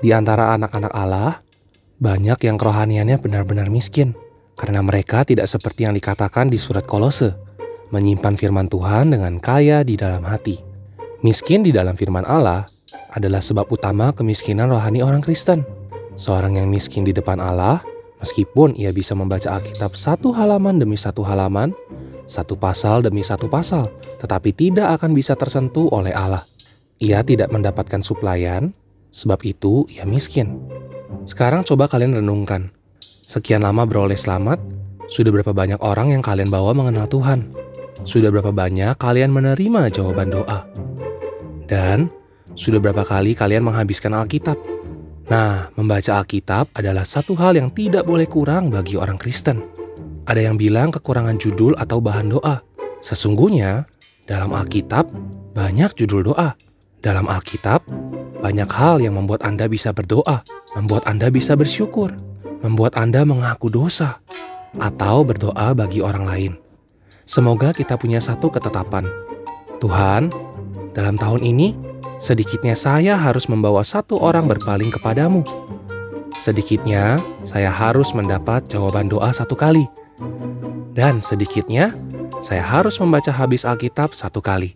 Di antara anak-anak Allah, banyak yang kerohaniannya benar-benar miskin karena mereka tidak seperti yang dikatakan di surat Kolose, menyimpan firman Tuhan dengan kaya di dalam hati. Miskin di dalam firman Allah adalah sebab utama kemiskinan rohani orang Kristen. Seorang yang miskin di depan Allah, meskipun ia bisa membaca Alkitab satu halaman demi satu halaman, satu pasal demi satu pasal, tetapi tidak akan bisa tersentuh oleh Allah. Ia tidak mendapatkan suplaian, sebab itu ia miskin. Sekarang coba kalian renungkan. Sekian lama beroleh selamat, sudah berapa banyak orang yang kalian bawa mengenal Tuhan? Sudah berapa banyak kalian menerima jawaban doa? Dan sudah berapa kali kalian menghabiskan Alkitab? Nah, membaca Alkitab adalah satu hal yang tidak boleh kurang bagi orang Kristen. Ada yang bilang kekurangan judul atau bahan doa. Sesungguhnya, dalam Alkitab banyak judul doa. Dalam Alkitab, banyak hal yang membuat Anda bisa berdoa, membuat Anda bisa bersyukur, membuat Anda mengaku dosa, atau berdoa bagi orang lain. Semoga kita punya satu ketetapan. Tuhan, dalam tahun ini, sedikitnya saya harus membawa satu orang berpaling kepadamu. Sedikitnya, saya harus mendapat jawaban doa satu kali. Dan sedikitnya, saya harus membaca habis Alkitab satu kali.